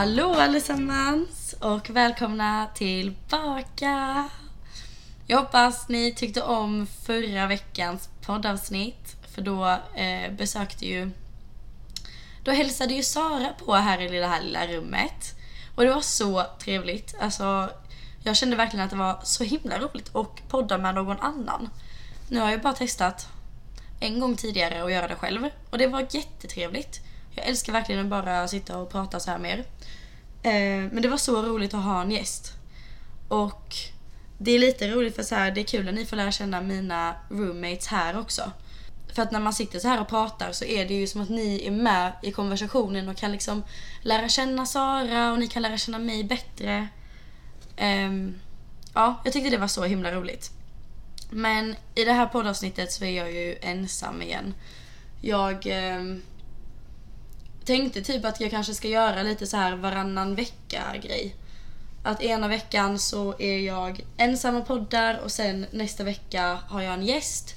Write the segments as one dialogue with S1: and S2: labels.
S1: Hallå allesammans och välkomna tillbaka. Jag hoppas ni tyckte om förra veckans poddavsnitt för då eh, besökte ju då hälsade ju Sara på här i det här lilla rummet och det var så trevligt. Alltså jag kände verkligen att det var så himla roligt att podda med någon annan. Nu har jag bara testat en gång tidigare att göra det själv och det var jättetrevligt. Jag älskar verkligen att bara sitta och prata så här med er. Eh, men det var så roligt att ha en gäst. Och det är lite roligt för så här, det är kul att ni får lära känna mina roommates här också. För att när man sitter så här och pratar så är det ju som att ni är med i konversationen och kan liksom lära känna Sara och ni kan lära känna mig bättre. Um, ja, jag tyckte det var så himla roligt. Men i det här poddavsnittet så är jag ju ensam igen. Jag um, tänkte typ att jag kanske ska göra lite så här varannan vecka grej. Att ena veckan så är jag ensam och poddar och sen nästa vecka har jag en gäst.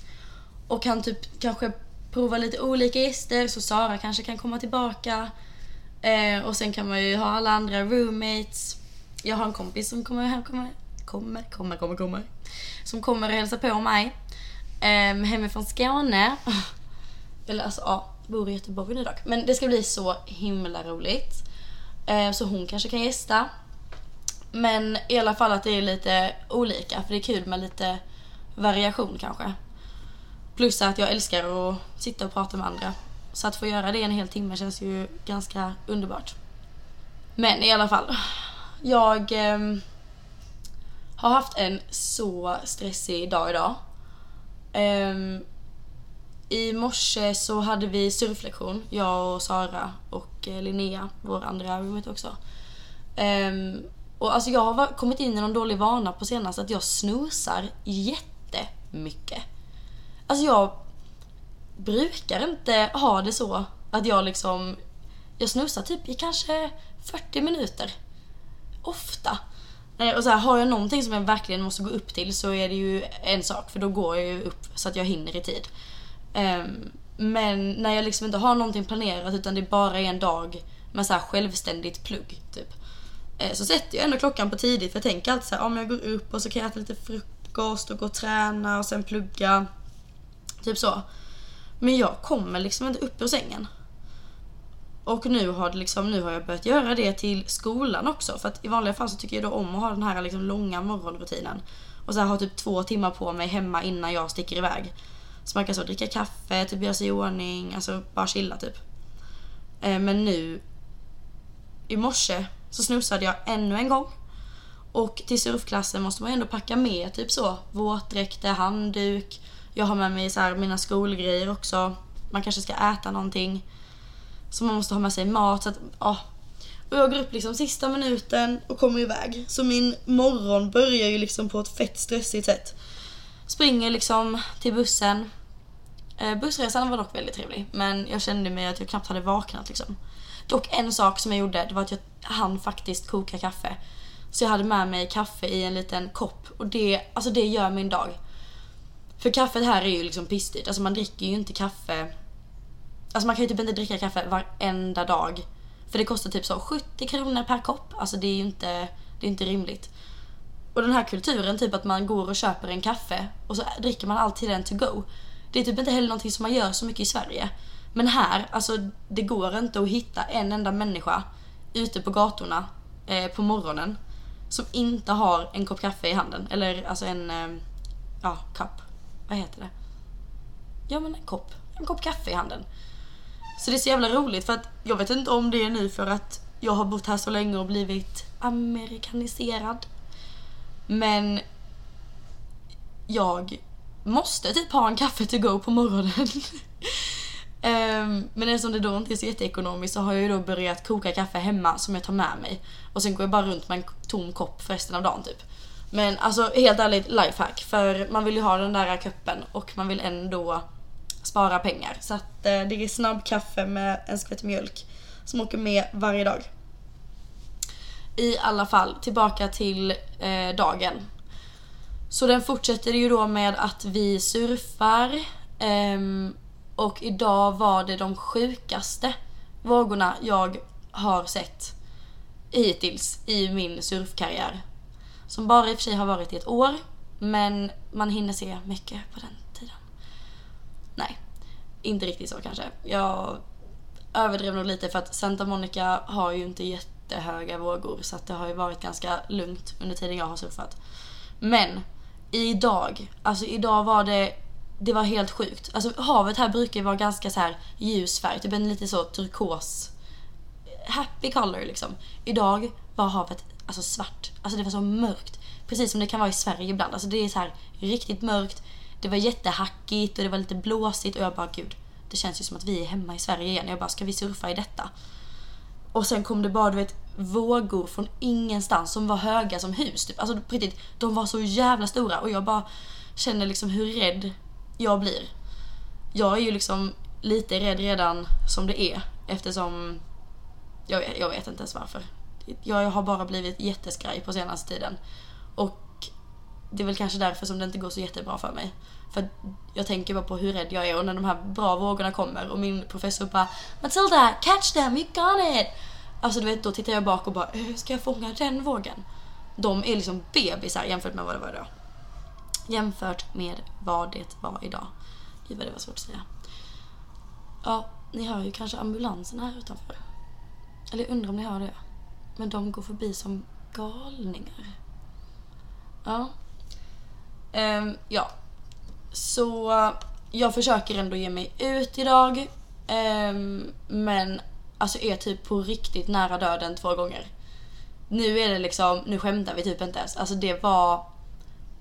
S1: Och kan typ kanske prova lite olika gäster så Sara kanske kan komma tillbaka. Eh, och sen kan man ju ha alla andra roommates. Jag har en kompis som kommer hem, kommer, kommer, kommer, kommer, kommer. Som kommer och hälsa på mig. Eh, hemifrån Skåne. Eller alltså ja, bor i Göteborg nu dock. Men det ska bli så himla roligt. Eh, så hon kanske kan gästa. Men i alla fall att det är lite olika för det är kul med lite variation kanske. Plus att jag älskar att sitta och prata med andra. Så att få göra det en hel timme känns ju ganska underbart. Men i alla fall. Jag eh, har haft en så stressig dag idag. Eh, i morse så hade vi surflektion, jag och Sara och eh, Linnea, vår andra roommate också. Um, och alltså jag har kommit in i någon dålig vana på senaste att jag snusar jättemycket. Alltså jag brukar inte ha det så att jag liksom... Jag snusar typ i kanske 40 minuter. Ofta. Eh, och så här, har jag någonting som jag verkligen måste gå upp till så är det ju en sak för då går jag ju upp så att jag hinner i tid. Ehm, men när jag liksom inte har någonting planerat utan det bara är en dag med så här självständigt plugg typ. Eh, så sätter jag ändå klockan på tidigt för jag tänker alltid så här, om jag går upp och så kan jag äta lite frukost och gå och träna och sen plugga. Typ så. Men jag kommer liksom inte upp ur sängen. Och nu har, det liksom, nu har jag börjat göra det till skolan också. För att i vanliga fall så tycker jag då om att ha den här liksom långa morgonrutinen. Och så här, ha typ två timmar på mig hemma innan jag sticker iväg. Så man kan så dricka kaffe, typ göra sig i ordning, alltså bara chilla typ. Eh, men nu i morse så snusade jag ännu en gång. Och till surfklassen måste man ju ändå packa med typ så våtdräkter, handduk. Jag har med mig så här, mina skolgrejer också. Man kanske ska äta någonting. Så man måste ha med sig mat. Så att, ja. Och jag går upp liksom sista minuten och kommer iväg. Så min morgon börjar ju liksom på ett fett stressigt sätt. Springer liksom till bussen. Eh, bussresan var dock väldigt trevlig. Men jag kände mig att jag knappt hade vaknat liksom. Dock en sak som jag gjorde, det var att jag hann faktiskt koka kaffe. Så jag hade med mig kaffe i en liten kopp och det, alltså det gör min dag. För kaffet här är ju liksom pissdyrt, alltså man dricker ju inte kaffe Alltså man kan ju typ inte dricka kaffe varenda dag. För det kostar typ så 70 kronor per kopp. Alltså det är ju inte, det är inte rimligt. Och den här kulturen, typ att man går och köper en kaffe och så dricker man alltid den to go. Det är typ inte heller någonting som man gör så mycket i Sverige. Men här, alltså det går inte att hitta en enda människa ute på gatorna eh, på morgonen som inte har en kopp kaffe i handen. Eller alltså en, eh, ja, kopp. Vad heter det? Ja men en kopp. En kopp kaffe i handen. Så det är så jävla roligt för att jag vet inte om det är nu för att jag har bott här så länge och blivit amerikaniserad. Men jag måste typ ha en kaffe to go på morgonen. um, men eftersom det då inte är så jätteekonomiskt så har jag ju då börjat koka kaffe hemma som jag tar med mig. Och sen går jag bara runt med en tom kopp för resten av dagen typ. Men alltså helt ärligt lifehack för man vill ju ha den där kuppen och man vill ändå spara pengar. Så att eh, det är snabbkaffe med en skvätt mjölk som åker med varje dag. I alla fall, tillbaka till eh, dagen. Så den fortsätter ju då med att vi surfar. Eh, och idag var det de sjukaste vågorna jag har sett hittills i min surfkarriär. Som bara i och för sig har varit i ett år, men man hinner se mycket på den tiden. Nej, inte riktigt så kanske. Jag överdrev nog lite för att Santa Monica har ju inte jättehöga vågor så att det har ju varit ganska lugnt under tiden jag har surfat. Men idag, alltså idag var det det var helt sjukt. Alltså havet här brukar ju vara ganska så här ljus färg, typ en lite så turkos happy color liksom. Idag var havet alltså svart. Alltså det var så mörkt. Precis som det kan vara i Sverige ibland. Alltså det är så här riktigt mörkt. Det var jättehackigt och det var lite blåsigt och jag bara gud. Det känns ju som att vi är hemma i Sverige igen. Jag bara ska vi surfa i detta? Och sen kom det bara du vet vågor från ingenstans som var höga som hus. Typ. Alltså på riktigt, de var så jävla stora och jag bara känner liksom hur rädd jag blir. Jag är ju liksom lite rädd redan som det är eftersom jag vet, jag vet inte ens varför. Jag har bara blivit jätteskraj på senaste tiden. Och det är väl kanske därför som det inte går så jättebra för mig. För jag tänker bara på hur rädd jag är och när de här bra vågorna kommer och min professor bara Matilda, catch them, you got it! Alltså du vet, då tittar jag bak och bara hur ska jag fånga den vågen? De är liksom bebisar jämfört med vad det var idag. Jämfört med vad det var idag. Gud vad det var svårt att säga. Ja, ni hör ju kanske ambulansen här utanför. Eller jag undrar om ni hör det. Men de går förbi som galningar. Ja. Um, ja. Så jag försöker ändå ge mig ut idag. Um, men alltså är typ på riktigt nära döden två gånger. Nu är det liksom, nu skämtar vi typ inte ens. Alltså det var,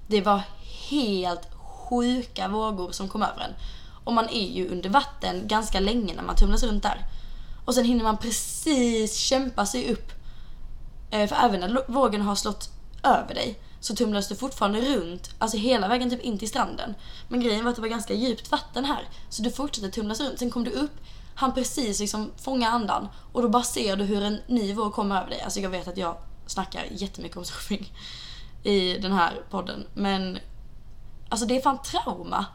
S1: det var helt sjuka vågor som kom över en. Och man är ju under vatten ganska länge när man tumlas runt där. Och sen hinner man precis kämpa sig upp. Eh, för även när vågen har slått över dig så tumlades du fortfarande runt, alltså hela vägen typ in till stranden. Men grejen var att det var ganska djupt vatten här. Så du fortsatte tumlas runt. Sen kom du upp, han precis liksom fånga andan och då bara ser du hur en ny våg kommer över dig. Alltså jag vet att jag snackar jättemycket om surfing i den här podden. Men alltså det är fan trauma.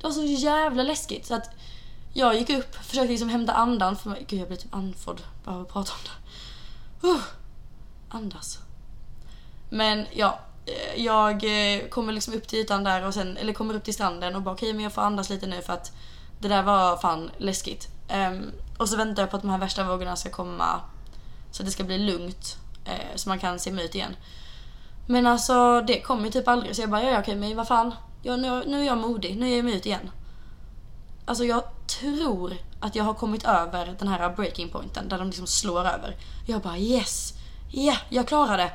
S1: Det var så jävla läskigt så att jag gick upp, försökte liksom hämta andan för mig. Gud jag blir typ andfådd bara av att prata om det. Uh, andas. Men ja, Eh, jag eh, kommer liksom upp till ytan där och sen, eller kommer upp till stranden och bara okej okay, men jag får andas lite nu för att det där var fan läskigt. Um, och så väntar jag på att de här värsta vågorna ska komma så att det ska bli lugnt uh, så man kan simma ut igen. Men alltså det kommer typ aldrig så jag bara ja, okej okay, men vad fan, ja, nu, nu är jag modig, nu ger jag mig ut igen. Alltså jag tror att jag har kommit över den här breaking pointen där de liksom slår över. Jag bara yes, ja, yeah, jag klarar det.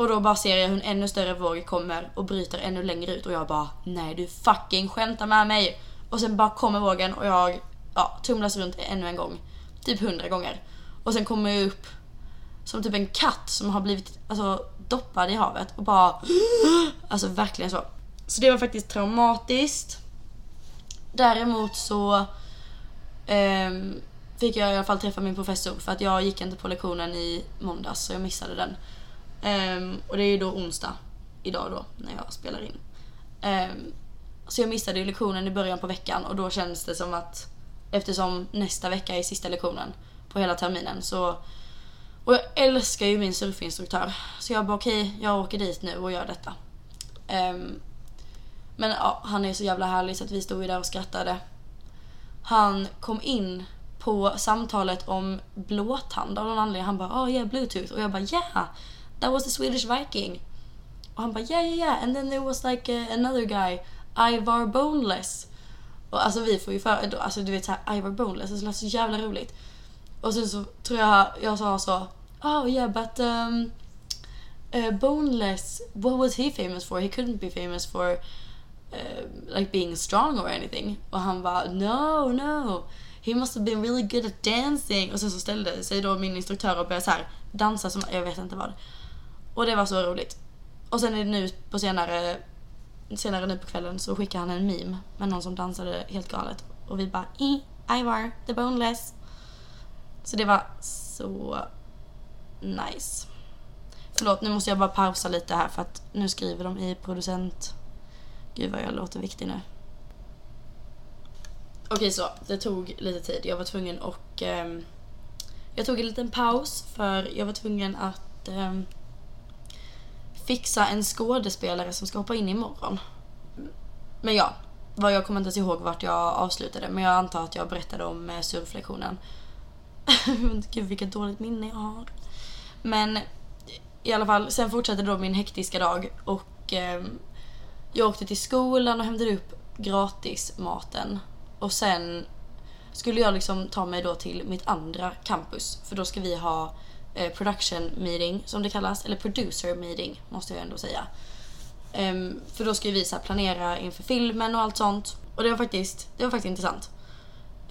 S1: Och då bara ser jag hur en ännu större våg kommer och bryter ännu längre ut och jag bara nej du fucking skämtar med mig. Och sen bara kommer vågen och jag ja, tumlas runt ännu en gång. Typ hundra gånger. Och sen kommer jag upp som typ en katt som har blivit alltså, doppad i havet och bara alltså verkligen så. Så det var faktiskt traumatiskt. Däremot så um, fick jag i alla fall träffa min professor för att jag gick inte på lektionen i måndags så jag missade den. Um, och det är ju då onsdag idag då när jag spelar in. Um, så jag missade ju lektionen i början på veckan och då känns det som att eftersom nästa vecka är sista lektionen på hela terminen så och jag älskar ju min surfinstruktör. Så jag bara okej, okay, jag åker dit nu och gör detta. Um, men ja, han är så jävla härlig så att vi stod ju där och skrattade. Han kom in på samtalet om blåtand av någon anledning. Han bara oh yeah bluetooth och jag bara yeah that was the Swedish Viking. Och han bara yeah yeah yeah and then there was like uh, another guy Ivar Boneless. Och alltså vi får ju för, alltså du vet såhär Ivar Boneless, alltså, det lät så jävla roligt. Och sen så tror jag jag sa så oh yeah but um, uh, Boneless, what was he famous for? He couldn't be famous for uh, like being strong or anything. Och han bara no, no. He must have been really good at dancing. Och sen så ställde sig då min instruktör och började så här dansa som jag vet inte vad. Och det var så roligt. Och sen är det nu på senare, senare nu på kvällen så skickar han en meme med någon som dansade helt galet. Och vi bara i, Ivar, the boneless. Så det var så nice. Förlåt, nu måste jag bara pausa lite här för att nu skriver de i producent Gud vad jag låter viktig nu. Okej så, det tog lite tid. Jag var tvungen och... eh, Jag tog en liten paus för jag var tvungen att eh, fixa en skådespelare som ska hoppa in imorgon. Men ja, vad jag kommer inte ens ihåg vart jag avslutade men jag antar att jag berättade om eh, surflektionen. Gud vilket dåligt minne jag har. Men i alla fall, sen fortsatte då min hektiska dag och eh, jag åkte till skolan och hämtade upp gratismaten. Och sen skulle jag liksom ta mig då till mitt andra campus för då ska vi ha Eh, production meeting som det kallas, eller producer meeting måste jag ändå säga. Um, för då ska vi så planera inför filmen och allt sånt. Och det var faktiskt, det var faktiskt intressant.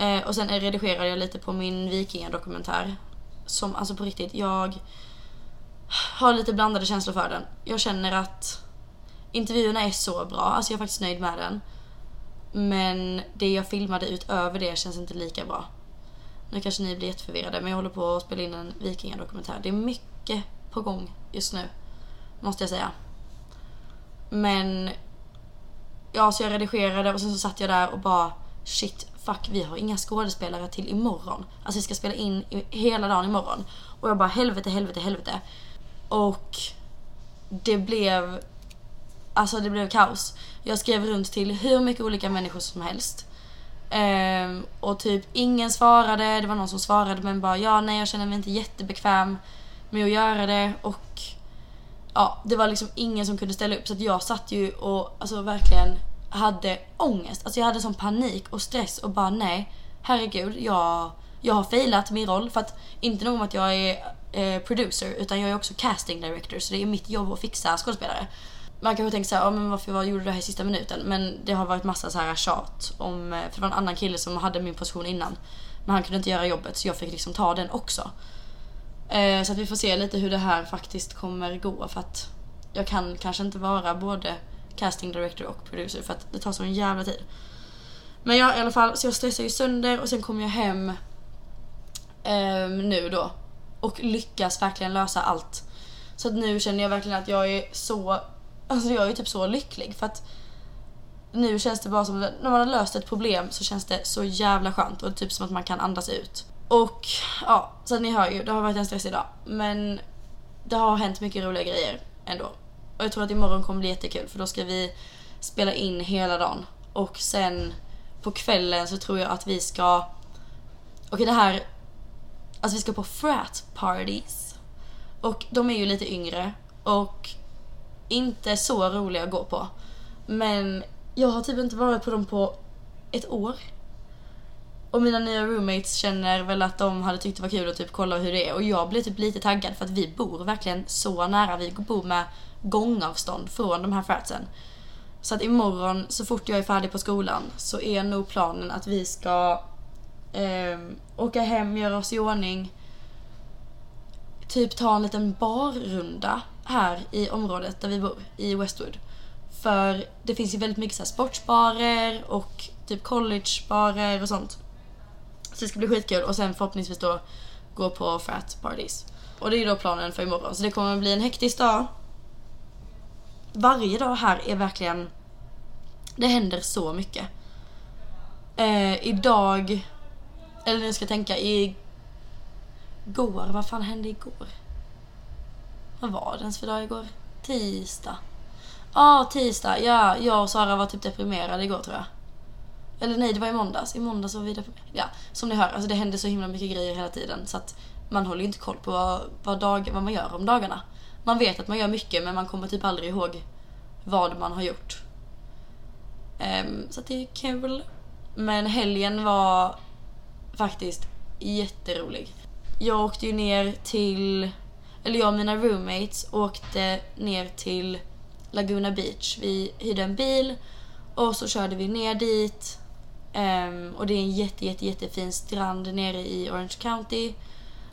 S1: Uh, och sen redigerade jag lite på min vikingadokumentär. Som alltså på riktigt, jag har lite blandade känslor för den. Jag känner att intervjuerna är så bra, alltså jag är faktiskt nöjd med den. Men det jag filmade utöver det känns inte lika bra. Nu kanske ni blir jätteförvirrade men jag håller på att spela in en vikingadokumentär. Det är mycket på gång just nu. Måste jag säga. Men ja, så jag redigerade och sen så satt jag där och bara shit, fuck, vi har inga skådespelare till imorgon. Alltså vi ska spela in hela dagen imorgon. Och jag bara helvete, helvete, helvete. Och det blev Alltså det blev kaos. Jag skrev runt till hur mycket olika människor som helst. Um, och typ ingen svarade, det var någon som svarade men bara ja nej jag känner mig inte jättebekväm med att göra det. Och ja, det var liksom ingen som kunde ställa upp. Så att jag satt ju och alltså verkligen hade ångest. Alltså jag hade sån panik och stress och bara nej, herregud, jag, jag har failat min roll. För att inte nog med att jag är eh, producer utan jag är också casting director. Så det är mitt jobb att fixa skådespelare. Man kanske tänker såhär, ja, men varför var, gjorde du det här i sista minuten? Men det har varit massa så här tjat om, eh, för det var en annan kille som hade min position innan. Men han kunde inte göra jobbet så jag fick liksom ta den också. Eh, så att vi får se lite hur det här faktiskt kommer gå för att jag kan kanske inte vara både casting director och producer för att det tar så en jävla tid. Men ja i alla fall, så jag stressar ju sönder och sen kom jag hem eh, nu då och lyckas verkligen lösa allt. Så att nu känner jag verkligen att jag är så, alltså jag är typ så lycklig för att nu känns det bara som att när man har löst ett problem så känns det så jävla skönt och typ som att man kan andas ut. Och ja, så ni hör ju, det har varit en stressig dag. Men det har hänt mycket roliga grejer ändå. Och jag tror att imorgon kommer bli jättekul för då ska vi spela in hela dagen. Och sen på kvällen så tror jag att vi ska... Okej okay, det här... Alltså vi ska på frat parties. Och de är ju lite yngre och inte så roliga att gå på. Men jag har typ inte varit på dem på ett år. Och mina nya roommates känner väl att de hade tyckt det var kul att typ kolla hur det är och jag blir typ lite taggad för att vi bor verkligen så nära. Vi bor med gångavstånd från de här fratsen. Så att imorgon så fort jag är färdig på skolan så är nog planen att vi ska eh, åka hem, göra oss i ordning. Typ ta en liten barrunda här i området där vi bor, i Westwood. För det finns ju väldigt mycket så sportsbarer och typ collegebarer och sånt. Så det ska bli skitkul och sen förhoppningsvis då gå på frat parties. Och det är då planen för imorgon. Så det kommer bli en hektisk dag. Varje dag här är verkligen... Det händer så mycket. Eh, idag... Eller nu ska jag tänka, igår... Vad fan hände igår? Vad var det ens för dag igår? Tisdag. Ja, ah, tisdag. Ja, jag och Sara var typ deprimerade igår tror jag. Eller nej, det var i måndags. I måndags var vi deprimerade. Ja, som ni hör, alltså det händer så himla mycket grejer hela tiden så att man håller ju inte koll på vad, vad, dag, vad man gör om dagarna. Man vet att man gör mycket men man kommer typ aldrig ihåg vad man har gjort. Um, så att det är kul. Men helgen var faktiskt jätterolig. Jag åkte ju ner till, eller jag och mina roommates åkte ner till Laguna Beach. Vi hyrde en bil och så körde vi ner dit Um, och det är en jätte, jätte, jättefin strand nere i Orange County.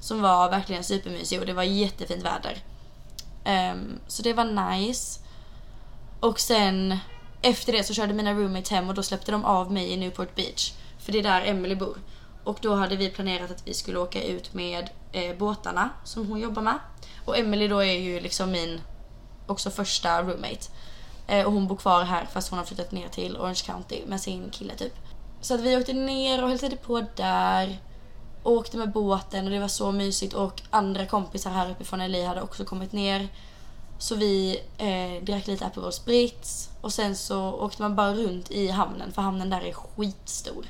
S1: Som var verkligen supermysig och det var jättefint väder. Um, så det var nice. Och sen efter det så körde mina roommates hem och då släppte de av mig i Newport Beach. För det är där Emily bor. Och då hade vi planerat att vi skulle åka ut med eh, båtarna som hon jobbar med. Och Emily då är ju liksom min också första roommate. Eh, och hon bor kvar här fast hon har flyttat ner till Orange County med sin kille typ. Så att vi åkte ner och hälsade på där. åkte med båten och det var så mysigt och andra kompisar här uppifrån LA hade också kommit ner. Så vi eh, drack lite Aperol Spritz och sen så åkte man bara runt i hamnen för hamnen där är skitstor.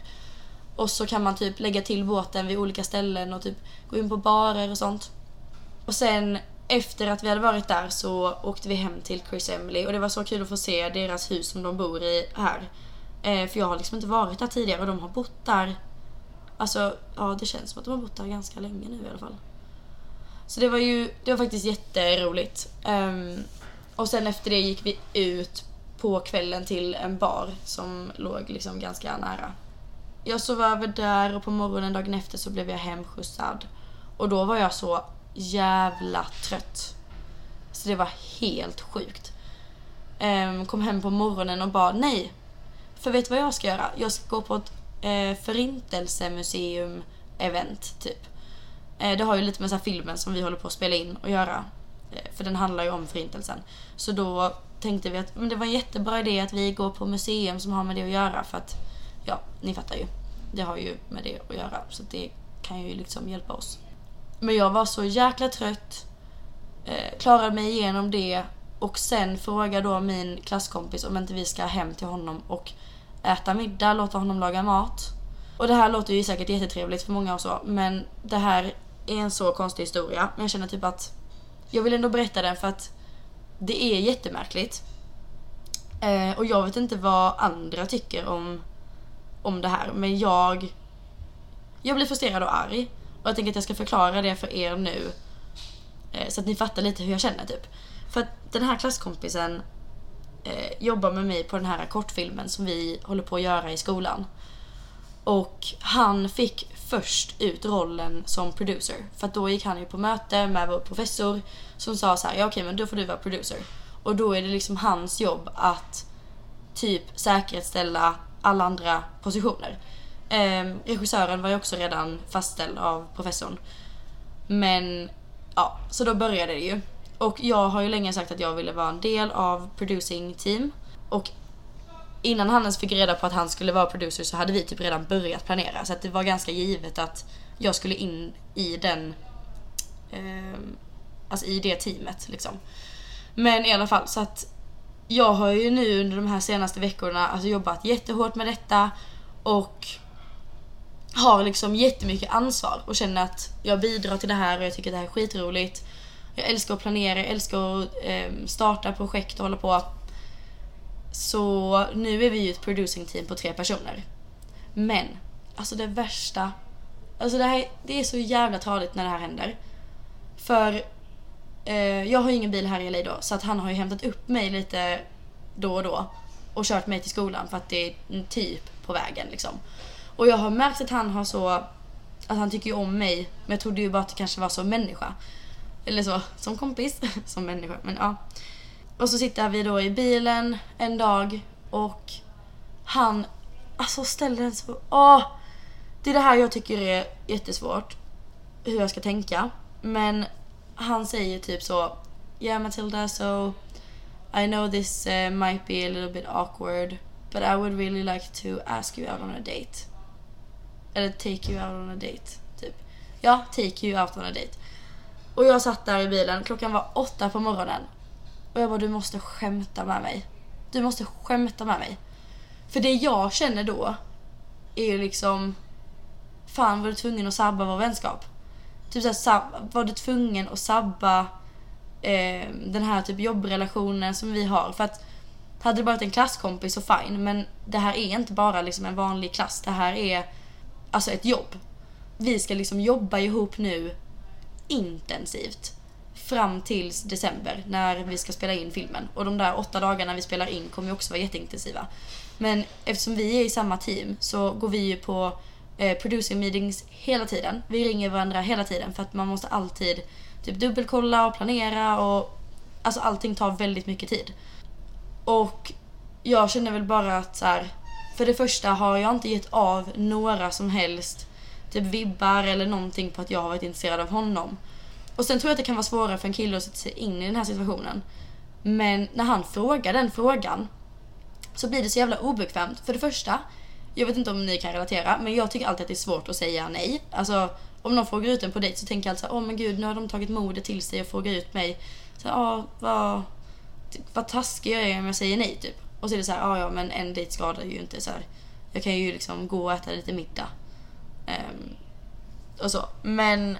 S1: Och så kan man typ lägga till båten vid olika ställen och typ gå in på barer och sånt. Och sen efter att vi hade varit där så åkte vi hem till Chris Emily och det var så kul att få se deras hus som de bor i här. Eh, för jag har liksom inte varit där tidigare och de har bott där Alltså, ja det känns som att de har bott där ganska länge nu i alla fall. Så det var ju, det var faktiskt jätteroligt. Um, och sen efter det gick vi ut på kvällen till en bar som låg liksom ganska nära. Jag sov över där och på morgonen dagen efter så blev jag hemskjutsad. Och då var jag så jävla trött. Så det var helt sjukt. Um, kom hem på morgonen och bara nej. För vet du vad jag ska göra? Jag ska gå på ett eh, uh, förintelsemuseum-event typ. Uh, det har ju lite med så filmen som vi håller på att spela in att göra. Uh, för den handlar ju om förintelsen. Så då tänkte vi att men det var en jättebra idé att vi går på museum som har med det att göra för att, ja, ni fattar ju. Det har ju med det att göra så det kan ju liksom hjälpa oss. Men jag var så jäkla trött, eh, klarade mig igenom det och sen frågade då min klasskompis om inte vi ska hem till honom och äta middag, låta honom laga mat. Och det här låter ju säkert jättetrevligt för många och så, men det här är en så konstig historia. Men jag känner typ att jag vill ändå berätta den för att det är jättemärkligt. Eh, och jag vet inte vad andra tycker om, om det här, men jag jag blir frustrerad och arg. Och jag tänker att jag ska förklara det för er nu. Eh, så att ni fattar lite hur jag känner typ. För att den här klasskompisen eh, jobbar med mig på den här kortfilmen som vi håller på att göra i skolan. Och han fick först ut rollen som producer. För att då gick han ju på möte med vår professor som sa så här, ja okej men då får du vara producer. Och då är det liksom hans jobb att typ säkerställa alla andra positioner. Eh, regissören var ju också redan fastställd av professorn. Men ja, så då började det ju. Och jag har ju länge sagt att jag ville vara en del av producing team. Och innan han ens fick reda på att han skulle vara producer så hade vi typ redan börjat planera. Så att det var ganska givet att jag skulle in i den, eh, alltså i det teamet liksom. Men i alla fall så att jag har ju nu under de här senaste veckorna alltså jobbat jättehårt med detta och har liksom jättemycket ansvar och känner att jag bidrar till det här och jag tycker att det här är skitroligt. Jag älskar att planera, jag älskar att eh, starta projekt och hålla på. Så nu är vi ju ett producing team på tre personer. Men, alltså det värsta. Alltså det här det är så jävla tradigt när det här händer. För eh, jag har ju ingen bil här i LA då så att han har ju hämtat upp mig lite då och då och kört mig till skolan för att det är typ på vägen liksom. Och jag har märkt att han har så, att han tycker ju om mig men jag trodde ju bara att det kanske var som människa. Eller så, som kompis, som människa. Men ja. Och så sitter vi då i bilen en dag och han alltså ställer en så... Åh! Det är det här jag tycker är jättesvårt. Hur jag ska tänka. Men han säger typ så Yeah Matilda, so I know this uh, might be a little bit awkward but I would really like to ask you out on a date. Eller take you out on a date. Typ. Ja, take you out on a date. Och jag satt där i bilen, klockan var åtta på morgonen. Och jag bara, du måste skämta med mig. Du måste skämta med mig. För det jag känner då är ju liksom, fan var du tvungen att sabba vår vänskap? Typ såhär, var du tvungen att sabba eh, den här typ jobbrelationen som vi har? För att hade det varit en klasskompis så fine, men det här är inte bara liksom en vanlig klass. Det här är alltså ett jobb. Vi ska liksom jobba ihop nu intensivt fram tills december när vi ska spela in filmen. Och de där åtta dagarna vi spelar in kommer ju också vara jätteintensiva. Men eftersom vi är i samma team så går vi ju på eh, producing meetings hela tiden. Vi ringer varandra hela tiden för att man måste alltid typ dubbelkolla och planera och alltså allting tar väldigt mycket tid. Och jag känner väl bara att så här, för det första har jag inte gett av några som helst typ vibbar eller någonting på att jag har varit intresserad av honom. Och sen tror jag att det kan vara svårare för en kille att sätta sig in i den här situationen. Men när han frågar den frågan så blir det så jävla obekvämt. För det första, jag vet inte om ni kan relatera, men jag tycker alltid att det är svårt att säga nej. Alltså om någon frågar ut en på dejt så tänker jag alltid åh men gud nu har de tagit modet till sig och frågar ut mig. Så ja, vad, vad taskig jag är om jag säger nej typ. Och så är det så här, ja ja men en dejt skadar ju inte så här. Jag kan ju liksom gå och äta lite middag. Um, och så. Men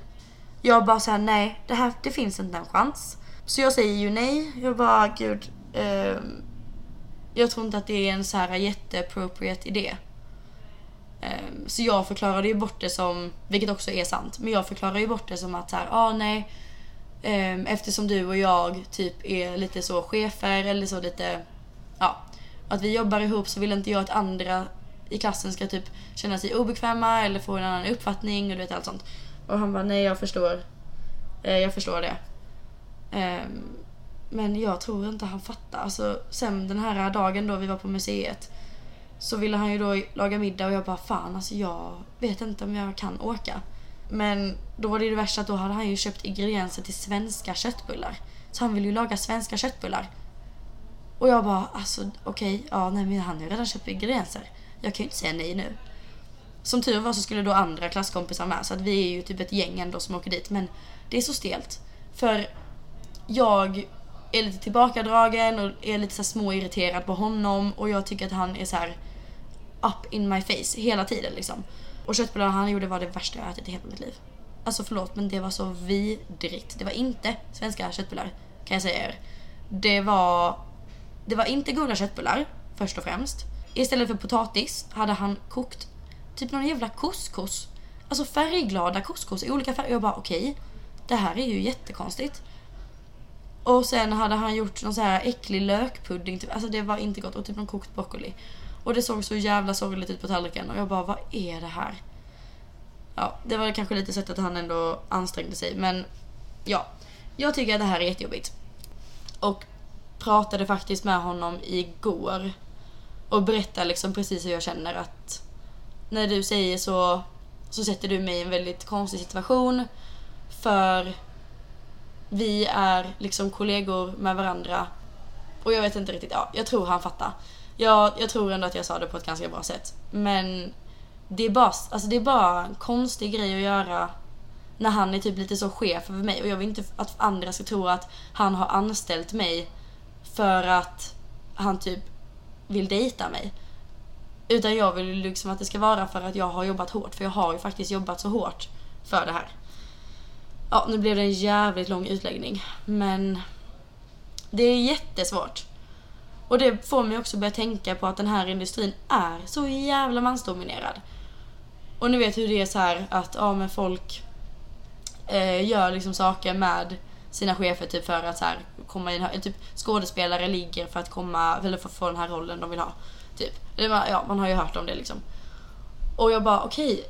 S1: jag bara såhär, nej det här, det finns inte en chans. Så jag säger ju nej. Jag bara, gud. Um, jag tror inte att det är en så här jätteappropriate idé. Um, så jag förklarade ju bort det som, vilket också är sant, men jag förklarade ju bort det som att så här, ah, nej. Um, eftersom du och jag typ är lite så chefer eller så lite, ja. Att vi jobbar ihop så vill inte jag att andra i klassen ska typ känna sig obekväma eller få en annan uppfattning och du vet allt sånt. Och han bara, nej jag förstår. Eh, jag förstår det. Eh, men jag tror inte han fattar. Alltså, sen den här dagen då vi var på museet så ville han ju då laga middag och jag bara fan alltså jag vet inte om jag kan åka. Men då var det ju det värsta att då hade han ju köpt ingredienser till svenska köttbullar. Så han ville ju laga svenska köttbullar. Och jag bara alltså okej, okay, ja nej men han har ju redan köpt ingredienser. Jag kan ju inte säga nej nu. Som tur var så skulle då andra klasskompisar med så att vi är ju typ ett gäng ändå som åker dit men det är så stelt. För jag är lite tillbakadragen och är lite så småirriterad på honom och jag tycker att han är så här up in my face hela tiden liksom. Och köttbullarna han gjorde var det värsta jag ätit i hela mitt liv. Alltså förlåt men det var så vidrigt. Det var inte svenska köttbullar kan jag säga er. Det var, det var inte goda köttbullar först och främst. Istället för potatis hade han kokt typ någon jävla couscous. Alltså färgglada couscous i olika färger. Jag bara okej, okay, det här är ju jättekonstigt. Och sen hade han gjort någon så här äcklig lökpudding. Typ. Alltså det var inte gott. Och typ någon kokt broccoli. Och det såg så jävla sorgligt ut på tallriken. Och jag bara, vad är det här? Ja, det var kanske lite sött att han ändå ansträngde sig. Men ja, jag tycker att det här är jättejobbigt. Och pratade faktiskt med honom igår. Och berättade liksom precis hur jag känner att när du säger så, så sätter du mig i en väldigt konstig situation. För vi är liksom kollegor med varandra. Och jag vet inte riktigt, ja, jag tror han fattar. Jag, jag tror ändå att jag sa det på ett ganska bra sätt. Men det är, bara, alltså det är bara en konstig grej att göra när han är typ lite så chef över mig och jag vill inte att andra ska tro att han har anställt mig för att han typ vill dejta mig. Utan jag vill liksom att det ska vara för att jag har jobbat hårt, för jag har ju faktiskt jobbat så hårt för det här. Ja, nu blev det en jävligt lång utläggning. Men det är jättesvårt. Och det får mig också börja tänka på att den här industrin är så jävla mansdominerad. Och ni vet hur det är så här att ja, men folk eh, gör liksom saker med sina chefer typ för att så här, komma in, typ skådespelare ligger för att komma, eller för att få den här rollen de vill ha. Typ. Ja, man har ju hört om det liksom. Och jag bara okej, okay,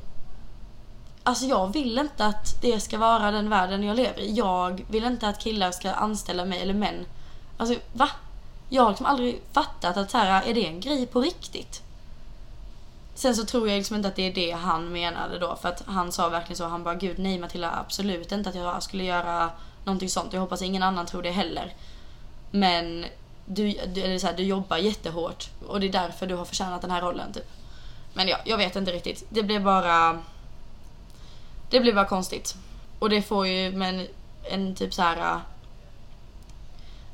S1: Alltså jag vill inte att det ska vara den världen jag lever i. Jag vill inte att killar ska anställa mig eller män. Alltså va? Jag har liksom aldrig fattat att så här, är det en grej på riktigt? Sen så tror jag liksom inte att det är det han menade då för att han sa verkligen så. Han bara gud nej Matilda absolut inte att jag skulle göra någonting sånt. Jag hoppas ingen annan tror det heller. Men du, du, eller så här, du jobbar jättehårt och det är därför du har förtjänat den här rollen typ. Men ja, jag vet inte riktigt. Det blev bara det blir bara konstigt. Och det får ju men en typ så här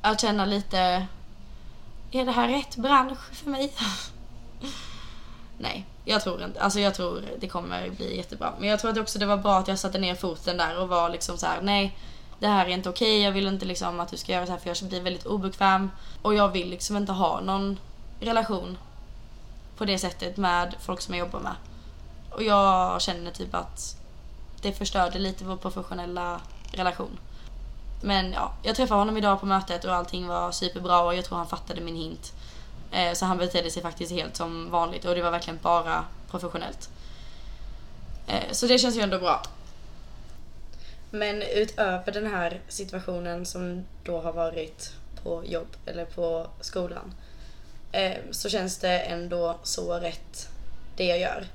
S1: att känna lite är det här rätt bransch för mig? Nej, jag tror inte. Alltså jag tror det kommer bli jättebra. Men jag tror att också det var bra att jag satte ner foten där och var liksom så här: nej, det här är inte okej. Okay. Jag vill inte liksom att du ska göra så här för jag blir väldigt obekväm. Och jag vill liksom inte ha någon relation på det sättet med folk som jag jobbar med. Och jag känner typ att det förstörde lite vår professionella relation. Men ja, jag träffade honom idag på mötet och allting var superbra och jag tror han fattade min hint. Eh, så han betedde sig faktiskt helt som vanligt och det var verkligen bara professionellt. Eh, så det känns ju ändå bra. Men utöver den här situationen som då har varit på jobb eller på skolan eh, så känns det ändå så rätt det jag gör.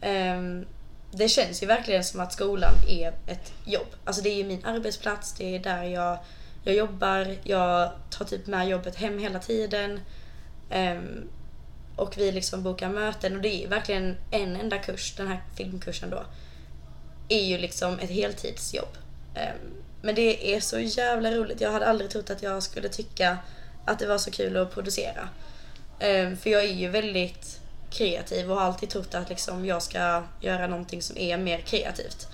S1: Eh, det känns ju verkligen som att skolan är ett jobb. Alltså det är ju min arbetsplats, det är där jag, jag jobbar, jag tar typ med jobbet hem hela tiden. Eh, och vi liksom bokar möten och det är verkligen en enda kurs, den här filmkursen då, är ju liksom ett heltidsjobb. Ehm, men det är så jävla roligt. Jag hade aldrig trott att jag skulle tycka att det var så kul att producera. Ehm, för jag är ju väldigt kreativ och har alltid trott att liksom jag ska göra någonting som är mer kreativt.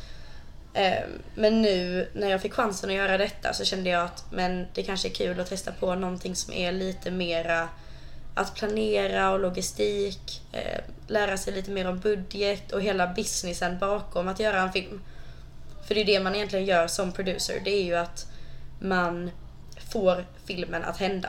S1: Ehm, men nu när jag fick chansen att göra detta så kände jag att men det kanske är kul att testa på någonting som är lite mera att planera och logistik, eh, lära sig lite mer om budget och hela businessen bakom att göra en film. För det är det man egentligen gör som producer, det är ju att man får filmen att hända.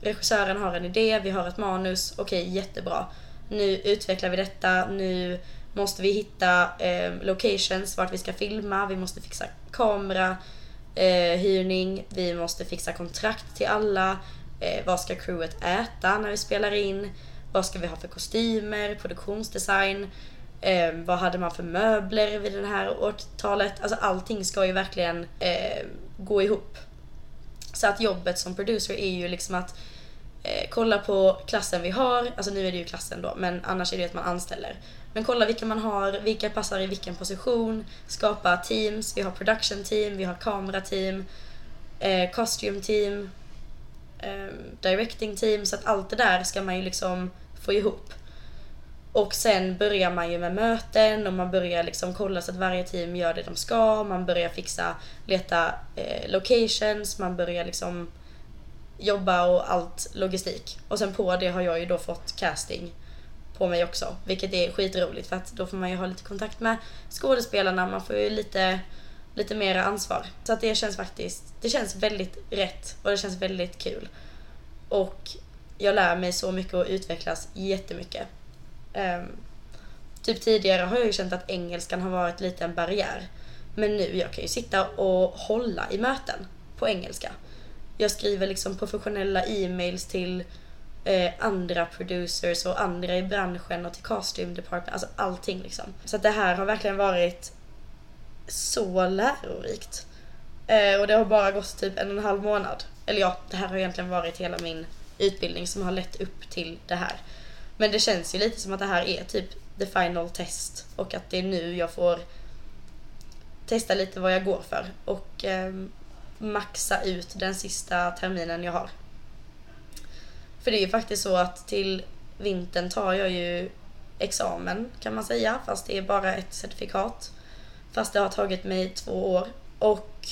S1: Regissören har en idé, vi har ett manus, okej okay, jättebra. Nu utvecklar vi detta, nu måste vi hitta eh, locations vart vi ska filma, vi måste fixa kamera, eh, hyrning, vi måste fixa kontrakt till alla, eh, vad ska crewet äta när vi spelar in, vad ska vi ha för kostymer, produktionsdesign, eh, vad hade man för möbler vid det här årtalet. Alltså allting ska ju verkligen eh, gå ihop. Så att jobbet som producer är ju liksom att eh, kolla på klassen vi har, alltså nu är det ju klassen då, men annars är det att man anställer. Men kolla vilka man har, vilka passar i vilken position, skapa teams, vi har production team, vi har kamerateam, eh, costume team, eh, directing team, så att allt det där ska man ju liksom få ihop. Och sen börjar man ju med möten och man börjar liksom kolla så att varje team gör det de ska. Man börjar fixa, leta eh, locations, man börjar liksom jobba och allt logistik. Och sen på det har jag ju då fått casting på mig också. Vilket är skitroligt för att då får man ju ha lite kontakt med skådespelarna, man får ju lite, lite mer ansvar. Så att det känns faktiskt, det känns väldigt rätt och det känns väldigt kul. Och jag lär mig så mycket och utvecklas jättemycket. Um, typ tidigare har jag ju känt att engelskan har varit lite en barriär. Men nu, jag kan ju sitta och hålla i möten på engelska. Jag skriver liksom professionella e-mails till eh, andra producers och andra i branschen och till costume department, alltså allting liksom. Så att det här har verkligen varit så lärorikt. Eh, och det har bara gått typ en och en halv månad. Eller ja, det här har egentligen varit hela min utbildning som har lett upp till det här. Men det känns ju lite som att det här är typ the final test och att det är nu jag får testa lite vad jag går för och eh, maxa ut den sista terminen jag har. För det är ju faktiskt så att till vintern tar jag ju examen kan man säga, fast det är bara ett certifikat. Fast det har tagit mig två år. Och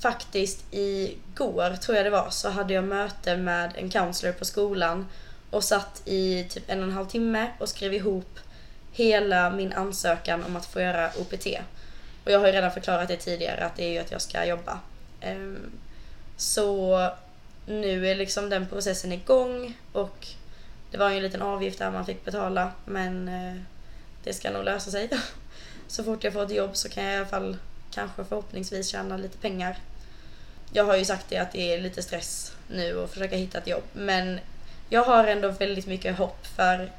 S1: faktiskt igår, tror jag det var, så hade jag möte med en counselor på skolan och satt i typ en och en halv timme och skrev ihop hela min ansökan om att få göra OPT. Och jag har ju redan förklarat det tidigare att det är ju att jag ska jobba. Ehm, så nu är liksom den processen igång och det var ju en liten avgift där man fick betala men eh, det ska nog lösa sig så fort jag får ett jobb så kan jag i alla fall kanske förhoppningsvis tjäna lite pengar. Jag har ju sagt det att det är lite stress nu att försöka hitta ett jobb men jag har ändå väldigt mycket hopp för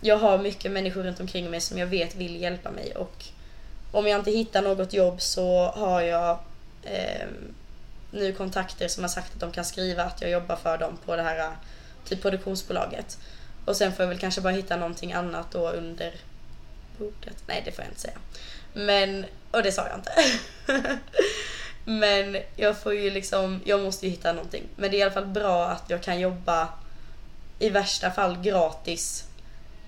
S1: jag har mycket människor runt omkring mig som jag vet vill hjälpa mig och om jag inte hittar något jobb så har jag eh, nu kontakter som har sagt att de kan skriva att jag jobbar för dem på det här typ produktionsbolaget. Och sen får jag väl kanske bara hitta någonting annat då under bokat. Nej, det får jag inte säga. Men, och det sa jag inte. Men jag får ju liksom, jag måste ju hitta någonting. Men det är i alla fall bra att jag kan jobba i värsta fall gratis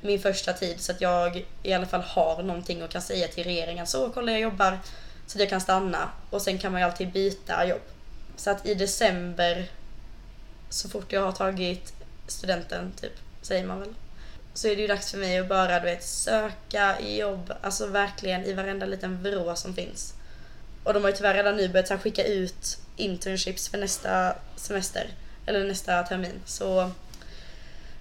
S1: min första tid så att jag i alla fall har någonting och kan säga till regeringen så kolla jag jobbar så att jag kan stanna och sen kan man ju alltid byta jobb. Så att i december så fort jag har tagit studenten typ, säger man väl, så är det ju dags för mig att bara du vet söka jobb, alltså verkligen i varenda liten vrå som finns. Och de har ju tyvärr redan nu börjat skicka ut internships för nästa semester, eller nästa termin. Så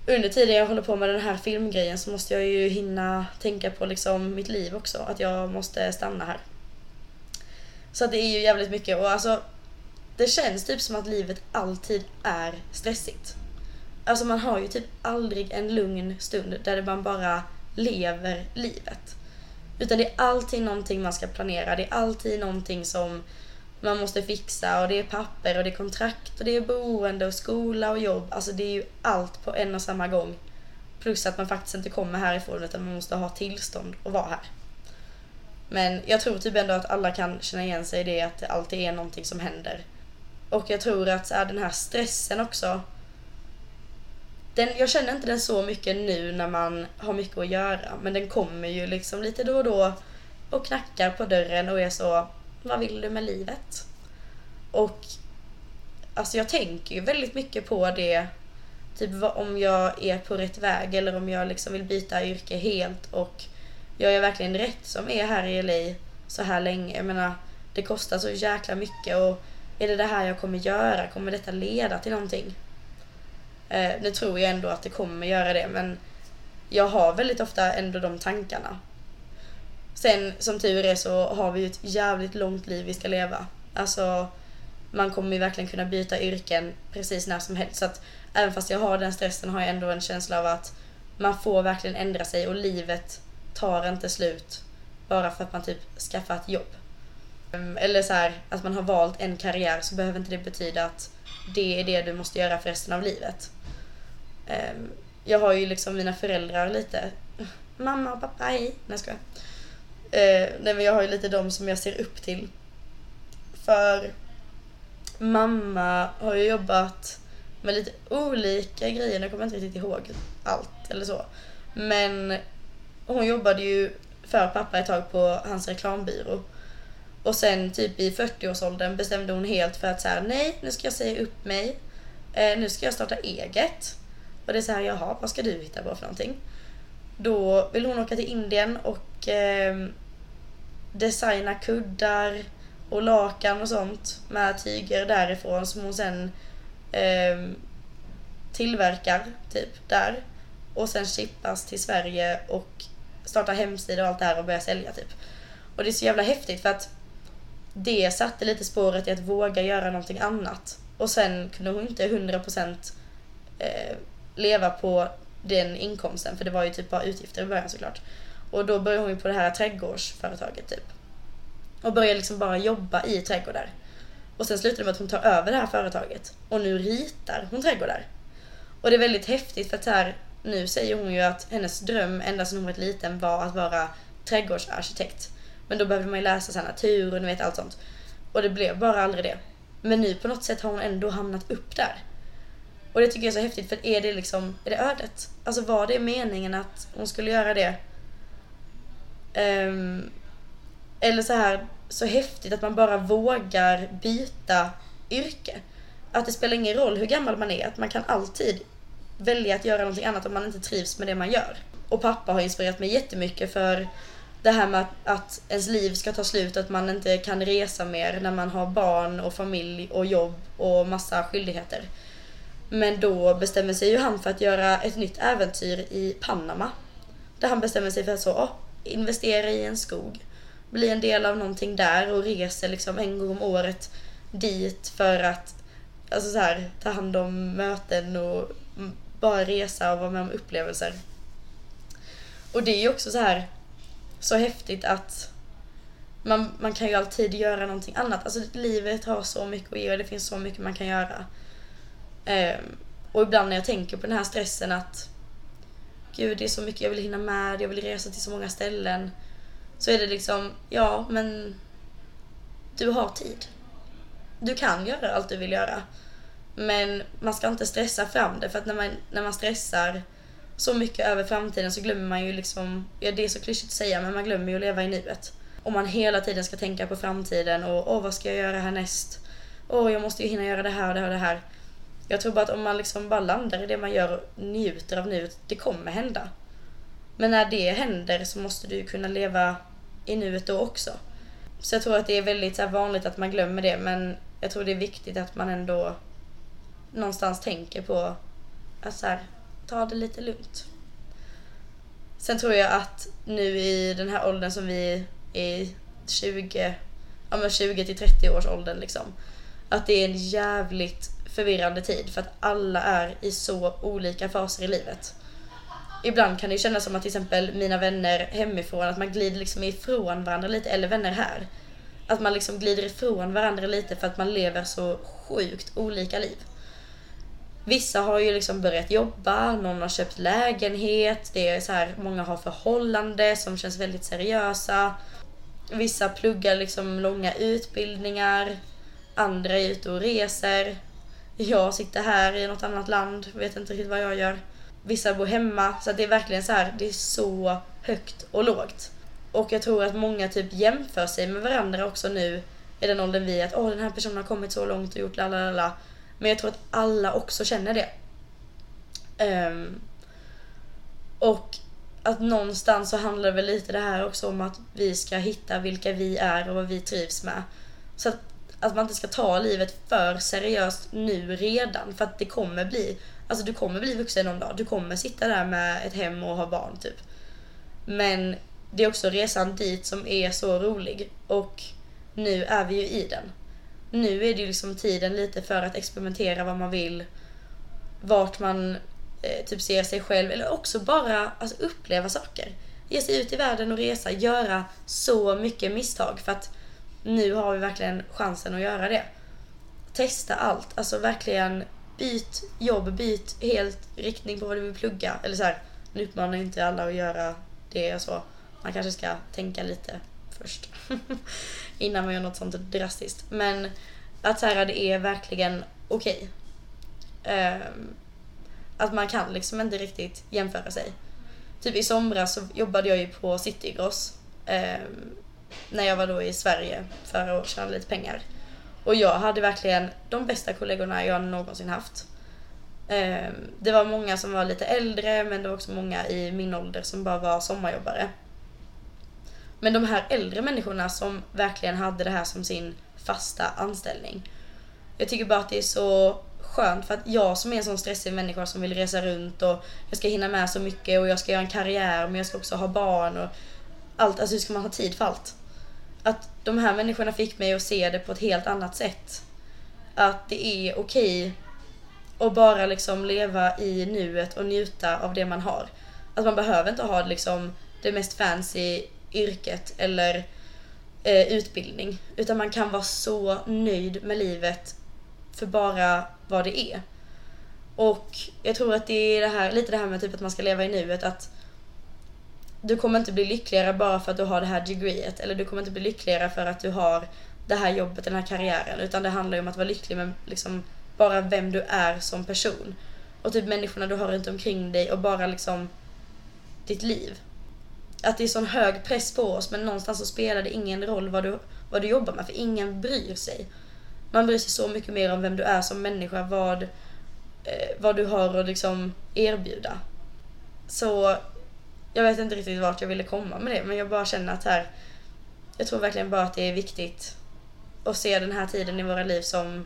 S1: under tiden jag håller på med den här filmgrejen så måste jag ju hinna tänka på liksom mitt liv också. Att jag måste stanna här. Så det är ju jävligt mycket och alltså det känns typ som att livet alltid är stressigt. Alltså man har ju typ aldrig en lugn stund där man bara lever livet. Utan det är alltid någonting man ska planera, det är alltid någonting som man måste fixa och det är papper och det är kontrakt och det är boende och skola och jobb. Alltså det är ju allt på en och samma gång. Plus att man faktiskt inte kommer härifrån utan man måste ha tillstånd att vara här. Men jag tror typ ändå att alla kan känna igen sig i det att det alltid är någonting som händer. Och jag tror att så här, den här stressen också. Den, jag känner inte den så mycket nu när man har mycket att göra. Men den kommer ju liksom lite då och då och knackar på dörren och är så, vad vill du med livet? Och alltså jag tänker ju väldigt mycket på det. Typ om jag är på rätt väg eller om jag liksom vill byta yrke helt och gör jag verkligen rätt som är här i LA så här länge? Jag menar, det kostar så jäkla mycket och är det det här jag kommer göra? Kommer detta leda till någonting? Eh, nu tror jag ändå att det kommer göra det men jag har väldigt ofta ändå de tankarna. Sen som tur är så har vi ju ett jävligt långt liv vi ska leva. Alltså man kommer ju verkligen kunna byta yrken precis när som helst. Så att även fast jag har den stressen har jag ändå en känsla av att man får verkligen ändra sig och livet tar inte slut bara för att man typ skaffar ett jobb. Ehm, eller så här, att man har valt en karriär så behöver inte det betyda att det är det du måste göra för resten av livet. Ehm, jag har ju liksom mina föräldrar lite. Mamma och pappa, hej. Nej jag skojar. Eh, nej men jag har ju lite de som jag ser upp till. För mamma har ju jobbat med lite olika grejer. Jag kommer inte riktigt ihåg allt eller så. Men hon jobbade ju för pappa ett tag på hans reklambyrå. Och sen typ i 40-årsåldern bestämde hon helt för att så här, nej nu ska jag säga upp mig. Eh, nu ska jag starta eget. Och det är så här, jaha vad ska du hitta på för någonting? Då vill hon åka till Indien och eh, designa kuddar och lakan och sånt med tyger därifrån som hon sen eh, tillverkar typ där. Och sen chippas till Sverige och startar hemsida och allt det här och börjar sälja typ. Och det är så jävla häftigt för att det satte lite spåret i att våga göra någonting annat. Och sen kunde hon inte 100% eh, leva på den inkomsten för det var ju typ bara utgifter i början såklart. Och då började hon ju på det här trädgårdsföretaget typ. Och började liksom bara jobba i trädgårdar. Och sen slutade det med att hon tar över det här företaget. Och nu ritar hon trädgårdar. Och det är väldigt häftigt för att här, nu säger hon ju att hennes dröm ända sedan hon var liten var att vara trädgårdsarkitekt. Men då behövde man ju läsa sig natur och ni vet allt sånt. Och det blev bara aldrig det. Men nu på något sätt har hon ändå hamnat upp där. Och det tycker jag är så häftigt för är det liksom, är det ödet? Alltså var det meningen att hon skulle göra det? Um, eller så här, så häftigt att man bara vågar byta yrke. Att det spelar ingen roll hur gammal man är, att man kan alltid välja att göra någonting annat om man inte trivs med det man gör. Och pappa har inspirerat mig jättemycket för det här med att, att ens liv ska ta slut, att man inte kan resa mer när man har barn och familj och jobb och massa skyldigheter. Men då bestämmer sig ju han för att göra ett nytt äventyr i Panama. Där han bestämmer sig för att så, investera i en skog. Bli en del av någonting där och reser liksom en gång om året dit för att alltså så här, ta hand om möten och bara resa och vara med om upplevelser. Och det är ju också så här så häftigt att man, man kan ju alltid göra någonting annat. Alltså livet har så mycket att ge och det finns så mycket man kan göra. Um, och ibland när jag tänker på den här stressen att gud det är så mycket jag vill hinna med, jag vill resa till så många ställen. Så är det liksom, ja men du har tid. Du kan göra allt du vill göra. Men man ska inte stressa fram det för att när man, när man stressar så mycket över framtiden så glömmer man ju liksom, ja det är så klyschigt att säga men man glömmer ju att leva i nuet. Om man hela tiden ska tänka på framtiden och åh vad ska jag göra härnäst? Åh jag måste ju hinna göra det här och det här och det här. Jag tror bara att om man liksom bara landar i det man gör och njuter av nuet, det kommer hända. Men när det händer så måste du kunna leva i nuet då också. Så jag tror att det är väldigt så vanligt att man glömmer det men jag tror det är viktigt att man ändå någonstans tänker på att så här, ta det lite lugnt. Sen tror jag att nu i den här åldern som vi är i 20, ja men 20 till 30 års åldern liksom. Att det är en jävligt förvirrande tid för att alla är i så olika faser i livet. Ibland kan det kännas som att till exempel mina vänner hemifrån, att man glider liksom ifrån varandra lite, eller vänner här. Att man liksom glider ifrån varandra lite för att man lever så sjukt olika liv. Vissa har ju liksom börjat jobba, någon har köpt lägenhet, det är så här, många har förhållande som känns väldigt seriösa. Vissa pluggar liksom långa utbildningar, andra är ute och reser. Jag sitter här i något annat land, vet inte riktigt vad jag gör. Vissa bor hemma, så det är verkligen så här, det är så högt och lågt. Och jag tror att många typ jämför sig med varandra också nu i den åldern vi är, att åh den här personen har kommit så långt och gjort la la la. Men jag tror att alla också känner det. Um, och att någonstans så handlar det väl lite det här också om att vi ska hitta vilka vi är och vad vi trivs med. Så att, att man inte ska ta livet för seriöst nu redan för att det kommer bli, alltså du kommer bli vuxen någon dag. Du kommer sitta där med ett hem och ha barn typ. Men det är också resan dit som är så rolig och nu är vi ju i den. Nu är det ju liksom tiden lite för att experimentera vad man vill, vart man eh, typ ser sig själv eller också bara alltså, uppleva saker. Ge sig ut i världen och resa, göra så mycket misstag för att nu har vi verkligen chansen att göra det. Testa allt, alltså verkligen byt jobb, byt helt riktning på vad du vill plugga. Eller så här, nu uppmanar inte alla att göra det och så. Man kanske ska tänka lite först. Innan man gör något sånt drastiskt. Men att så här, det är verkligen okej. Okay. Um, att man kan liksom inte riktigt jämföra sig. Typ i somras så jobbade jag ju på Citygross. Um, när jag var då i Sverige för att tjäna lite pengar. Och jag hade verkligen de bästa kollegorna jag någonsin haft. Ehm, det var många som var lite äldre men det var också många i min ålder som bara var sommarjobbare. Men de här äldre människorna som verkligen hade det här som sin fasta anställning. Jag tycker bara att det är så skönt för att jag som är en sån stressig människa som vill resa runt och jag ska hinna med så mycket och jag ska göra en karriär men jag ska också ha barn och allt. Alltså hur ska man ha tid för allt? Att de här människorna fick mig att se det på ett helt annat sätt. Att det är okej att bara liksom leva i nuet och njuta av det man har. Att man behöver inte ha liksom det mest fancy yrket eller eh, utbildning. Utan man kan vara så nöjd med livet för bara vad det är. Och jag tror att det är det här, lite det här med typ att man ska leva i nuet. Att du kommer inte bli lyckligare bara för att du har det här degreet. Eller du kommer inte bli lyckligare för att du har det här jobbet, den här karriären. Utan det handlar ju om att vara lycklig med liksom bara vem du är som person. Och typ människorna du har runt omkring dig och bara liksom ditt liv att det är sån hög press på oss men någonstans så spelar det ingen roll vad du, vad du jobbar med för ingen bryr sig. Man bryr sig så mycket mer om vem du är som människa, vad, eh, vad du har att liksom erbjuda. Så jag vet inte riktigt vart jag ville komma med det men jag bara känner att här, jag tror verkligen bara att det är viktigt att se den här tiden i våra liv som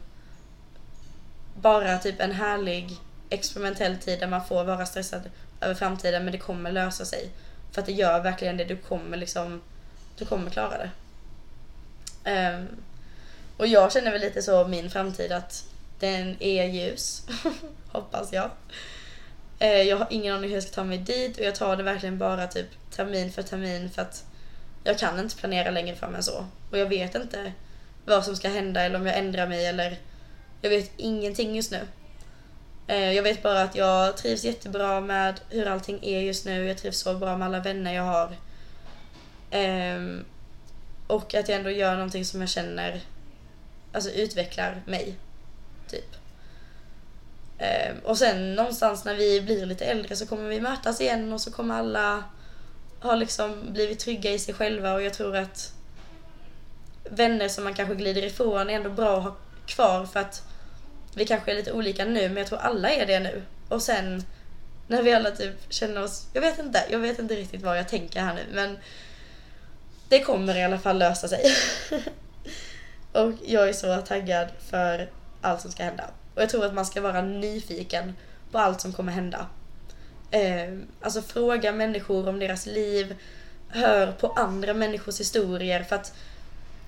S1: bara typ en härlig experimentell tid där man får vara stressad över framtiden men det kommer lösa sig. För att det gör verkligen det. Du kommer liksom, du kommer klara det. Um, och jag känner väl lite så min framtid att den är ljus. Hoppas jag. Eh, jag har ingen aning hur jag ska ta mig dit och jag tar det verkligen bara typ termin för termin för att jag kan inte planera längre fram än så. Och jag vet inte vad som ska hända eller om jag ändrar mig eller jag vet ingenting just nu. Eh, jag vet bara att jag trivs jättebra med hur allting är just nu. Jag trivs så bra med alla vänner jag har. Ehm, och att jag ändå gör någonting som jag känner alltså utvecklar mig. Typ. Ehm, och sen någonstans när vi blir lite äldre så kommer vi mötas igen och så kommer alla ha liksom blivit trygga i sig själva och jag tror att vänner som man kanske glider ifrån är ändå bra att ha kvar för att vi kanske är lite olika nu men jag tror alla är det nu. Och sen när vi alla typ känner oss, jag vet inte, jag vet inte riktigt vad jag tänker här nu men det kommer i alla fall lösa sig. och jag är så taggad för allt som ska hända. Och jag tror att man ska vara nyfiken på allt som kommer hända. Eh, alltså fråga människor om deras liv, hör på andra människors historier för att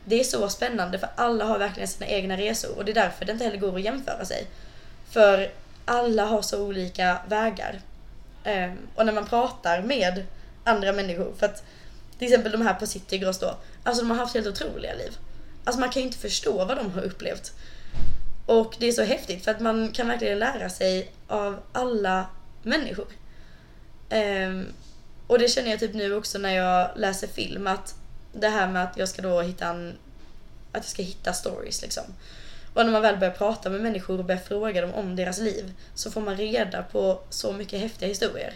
S1: det är så spännande för alla har verkligen sina egna resor och det är därför det inte heller går att jämföra sig. För alla har så olika vägar. Eh, och när man pratar med andra människor, för att till exempel de här på Citygross då, alltså de har haft helt otroliga liv. Alltså man kan ju inte förstå vad de har upplevt. Och det är så häftigt för att man kan verkligen lära sig av alla människor. Um, och det känner jag typ nu också när jag läser film att det här med att jag ska då hitta en, att jag ska hitta stories liksom. Och när man väl börjar prata med människor och börjar fråga dem om deras liv så får man reda på så mycket häftiga historier.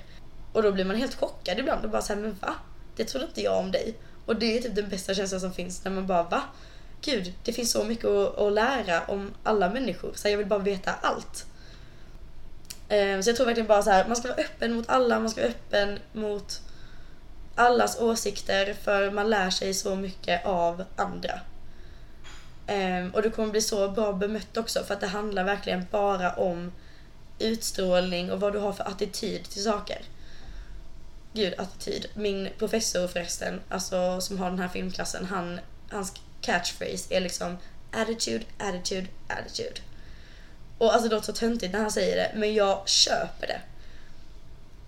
S1: Och då blir man helt chockad ibland och bara såhär, men va? Det trodde inte jag om dig. Och det är typ den bästa känslan som finns när man bara, va? Gud, det finns så mycket att, att lära om alla människor. Så jag vill bara veta allt. Eh, så jag tror verkligen bara så här, man ska vara öppen mot alla, man ska vara öppen mot allas åsikter för man lär sig så mycket av andra. Ehm, och du kommer bli så bra bemött också för att det handlar verkligen bara om utstrålning och vad du har för attityd till saker. Gud, attityd. Min professor förresten, alltså som har den här filmklassen, han, han catchphrase är liksom attitude, attitude, attitude. Och alltså det låter så töntigt när han säger det, men jag köper det.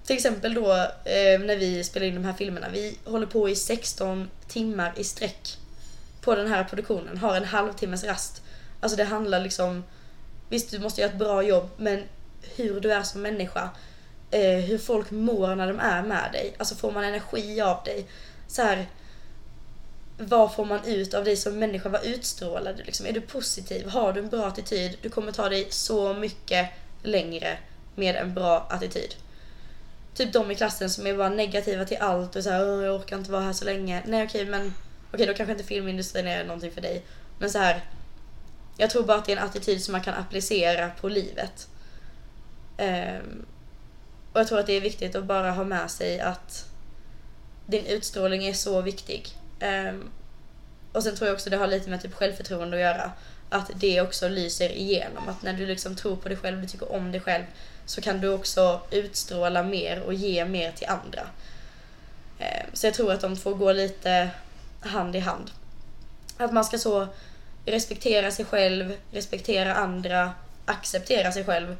S1: Till exempel då eh, när vi spelar in de här filmerna. Vi håller på i 16 timmar i sträck på den här produktionen. Har en halvtimmes rast. Alltså det handlar liksom... Visst, du måste göra ett bra jobb, men hur du är som människa. Eh, hur folk mår när de är med dig. Alltså får man energi av dig. Så här, vad får man ut av dig som människa? Vad utstrålar du? Liksom? Är du positiv? Har du en bra attityd? Du kommer ta dig så mycket längre med en bra attityd typ de i klassen som är bara negativa till allt och så här, jag orkar inte vara här så länge. Nej okej men okej då kanske inte filmindustrin är någonting för dig. Men så här. Jag tror bara att det är en attityd som man kan applicera på livet. Um, och jag tror att det är viktigt att bara ha med sig att din utstrålning är så viktig. Um, och sen tror jag också det har lite med typ självförtroende att göra. Att det också lyser igenom. Att när du liksom tror på dig själv, du tycker om dig själv så kan du också utstråla mer och ge mer till andra. Ehm, så jag tror att de två går lite hand i hand. Att man ska så respektera sig själv, respektera andra, acceptera sig själv,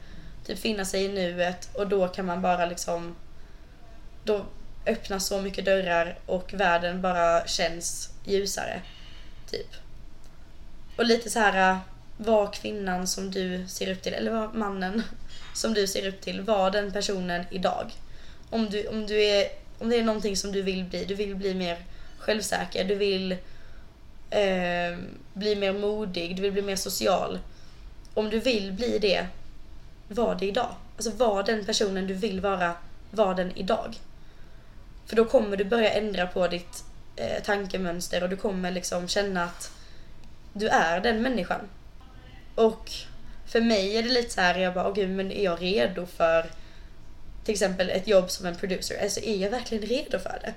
S1: typ finna sig i nuet och då kan man bara liksom då öppnas så mycket dörrar och världen bara känns ljusare. Typ. Och lite så här äh, var kvinnan som du ser upp till, eller var mannen som du ser upp till, var den personen idag. Om, du, om, du är, om det är någonting som du vill bli, du vill bli mer självsäker, du vill eh, bli mer modig, du vill bli mer social. Om du vill bli det, var det idag. Alltså var den personen du vill vara, var den idag. För då kommer du börja ändra på ditt eh, tankemönster och du kommer liksom känna att du är den människan. Och för mig är det lite så här, jag bara, åh gud, men är jag redo för till exempel ett jobb som en producer? Alltså är jag verkligen redo för det?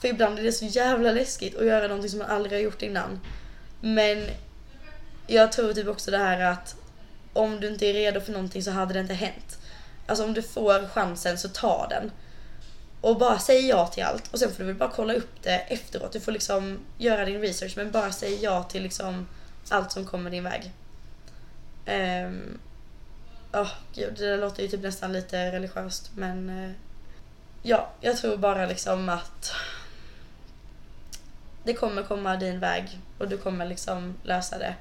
S1: För ibland är det så jävla läskigt att göra någonting som man aldrig har gjort innan. Men jag tror typ också det här att om du inte är redo för någonting så hade det inte hänt. Alltså om du får chansen så ta den. Och bara säg ja till allt och sen får du väl bara kolla upp det efteråt. Du får liksom göra din research men bara säg ja till liksom allt som kommer din väg. Um, oh, gud, det där låter ju typ nästan lite religiöst men uh, ja, jag tror bara liksom att det kommer komma din väg och du kommer liksom lösa det.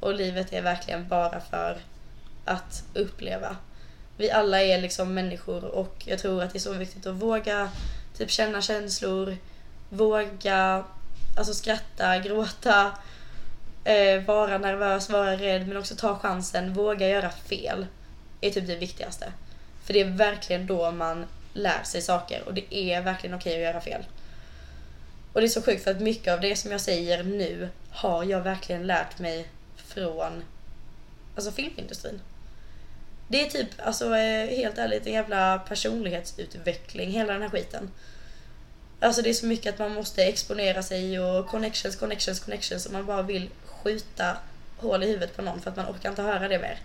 S1: Och livet är verkligen bara för att uppleva. Vi alla är liksom människor och jag tror att det är så viktigt att våga typ känna känslor, våga alltså skratta, gråta, eh, vara nervös, vara rädd men också ta chansen, våga göra fel. Är typ det viktigaste. För det är verkligen då man lär sig saker och det är verkligen okej att göra fel. Och det är så sjukt för att mycket av det som jag säger nu har jag verkligen lärt mig från alltså filmindustrin. Det är typ, alltså eh, helt ärligt, en jävla personlighetsutveckling hela den här skiten. Alltså det är så mycket att man måste exponera sig och connections, connections, connections och man bara vill skjuta hål i huvudet på någon för att man orkar inte höra det mer.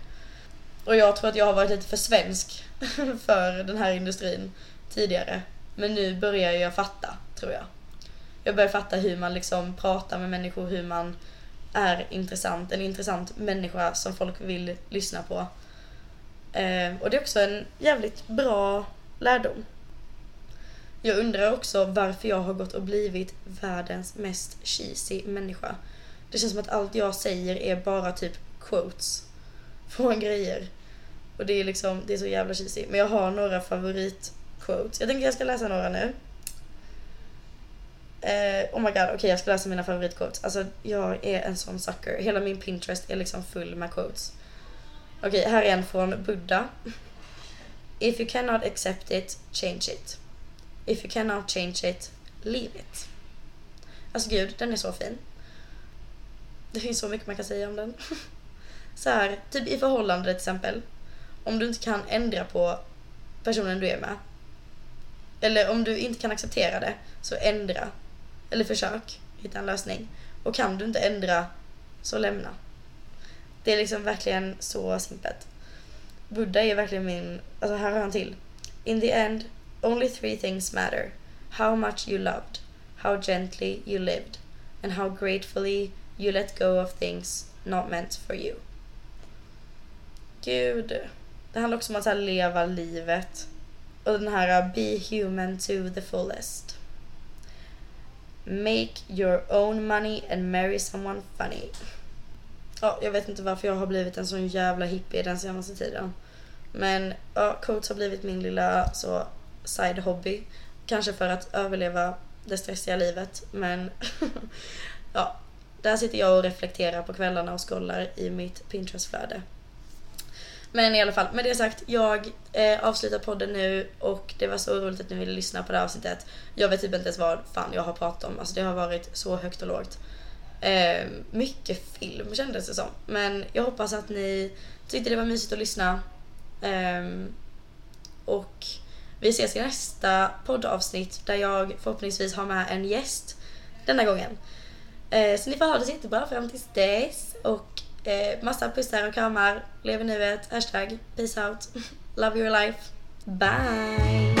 S1: Och jag tror att jag har varit lite för svensk för den här industrin tidigare. Men nu börjar jag fatta, tror jag. Jag börjar fatta hur man liksom pratar med människor, hur man är intressant, en intressant människa som folk vill lyssna på. Eh, och det är också en jävligt bra lärdom. Jag undrar också varför jag har gått och blivit världens mest cheesy människa. Det känns som att allt jag säger är bara typ quotes. från grejer. Och det är liksom, det är så jävla cheesy. Men jag har några favoritquotes. Jag tänker jag ska läsa några nu. Eh, oh my god, okej okay, jag ska läsa mina favoritquotes. Alltså jag är en sån sucker. Hela min Pinterest är liksom full med quotes. Okej, okay, här är en från Buddha. If you cannot accept it, change it. If you cannot change it, leave it. Alltså gud, den är så fin. Det finns så mycket man kan säga om den. så här, typ i förhållande till exempel. Om du inte kan ändra på personen du är med. Eller om du inte kan acceptera det, så ändra. Eller försök hitta en lösning. Och kan du inte ändra, så lämna. Det är liksom verkligen så simpelt. Buddha är verkligen min, alltså här har han till. In the end, only three things matter. How much you loved, how gently you lived, and how gratefully you let go of things not meant for you. Gud. Det handlar också om att leva livet. Och den här uh, be human to the fullest. Make your own money and marry someone funny. Ja, jag vet inte varför jag har blivit en sån jävla hippie den senaste tiden. Men ja, coach har blivit min lilla så side hobby. Kanske för att överleva det stressiga livet. Men ja, där sitter jag och reflekterar på kvällarna och scrollar i mitt Pinterest-flöde. Men i alla fall, med det sagt, jag eh, avslutar podden nu och det var så roligt att ni ville lyssna på det här avsnittet. Jag vet typ inte ens vad fan jag har pratat om, alltså det har varit så högt och lågt. Eh, mycket film kändes det som. Men jag hoppas att ni tyckte det var mysigt att lyssna. Eh, och vi ses i nästa poddavsnitt där jag förhoppningsvis har med en gäst denna gången. Eh, så ni får ha det så jättebra fram tills dess. Och eh, massa pussar och kramar. Lev i nuet. Hashtag peace out. Love your life. Bye!